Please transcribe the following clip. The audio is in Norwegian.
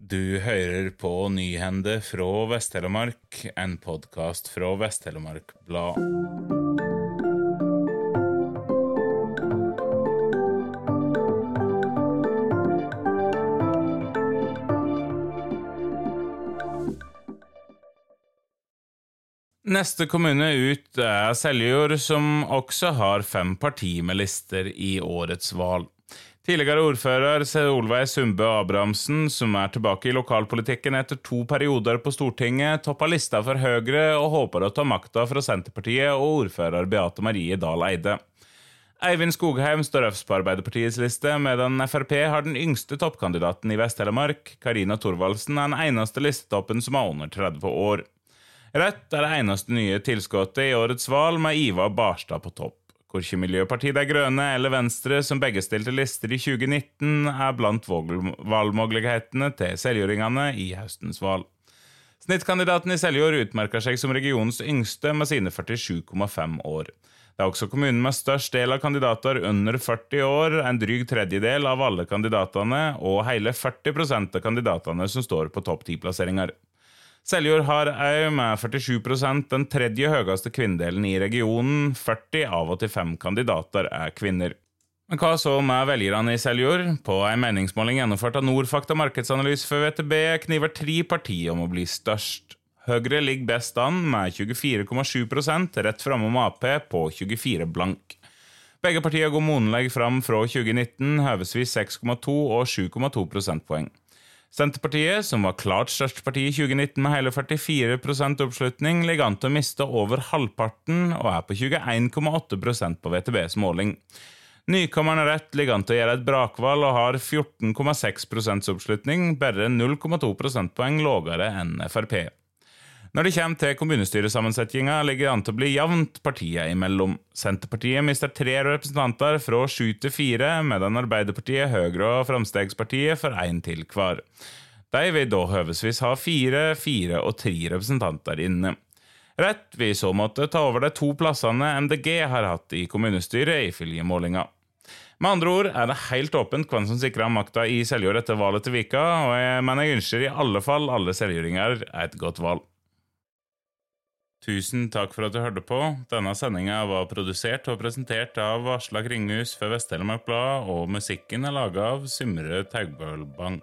Du hører på Nyhende fra Vest-Telemark, en podkast fra Vest-Telemark Blad. Neste kommune ut er Seljord, som også har fem partimelister i årets valg. Tidligere ordfører Solveig Sundbø Abrahamsen, som er tilbake i lokalpolitikken etter to perioder på Stortinget, toppa lista for Høyre og håper å ta makta fra Senterpartiet og ordfører Beate Marie Dahl Eide. Eivind Skogheim står øverst på Arbeiderpartiets liste, medan Frp har den yngste toppkandidaten i Vest-Telemark. Karina Thorvaldsen er den eneste listetoppen som er under 30 år. Rødt er det eneste nye tilskuddet i årets valg, med Ivar Barstad på topp. Korkje Miljøpartiet De Grønne eller Venstre, som begge stilte lister i 2019, er blant valgmulighetene til seljordingene i høstens valg. Snittkandidaten i Seljord utmerker seg som regionens yngste med sine 47,5 år. Det er også kommunen med størst del av kandidater under 40 år, en dryg tredjedel av alle kandidatene og hele 40% av kandidatene som står på topp 10-plasseringer. Seljord har òg med 47 den tredje høyeste kvinnedelen i regionen. 40 av 85 kandidater er kvinner. Men hva så med velgerne i Seljord? På en meningsmåling gjennomført av Norfakta markedsanalyse for VTB kniver tre partier om å bli størst. Høyre ligger best an med 24,7% rett framom Ap på 24 blank. Begge partiene går månedlig fram fra 2019, høvesvis 6,2 og 7,2 prosentpoeng. Senterpartiet, som var klart størst parti i 2019 med hele 44 oppslutning, ligger an til å miste over halvparten og er på 21,8% på VTBs måling. Nykommeren Rett ligger an til å gjøre et brakvalg og har 14,6% oppslutning, bare 0,2 prosentpoeng lavere enn Frp. Når det kommer til kommunestyresammensetninga, ligger det an til å bli jevnt partiet imellom. Senterpartiet mister tre representanter fra sju til fire, medan Arbeiderpartiet, Høyre og Fremskrittspartiet får én til hver. De vil da høvesvis ha fire, fire og tre representanter inne. Rett vil i så måte ta over de to plassene MDG har hatt i kommunestyret, ifølge målinga. Med andre ord er det helt åpent hvem som sikrer makta i Seljord etter valget til Vika, og jeg, men jeg ønsker i alle fall alle seljordinger et godt valg. Tusen takk for at du hørte på. Denne sendinga var produsert og presentert av Aslak Kringhus for Vest-Telemark Blad, og musikken er laga av Symre Taugbølbang.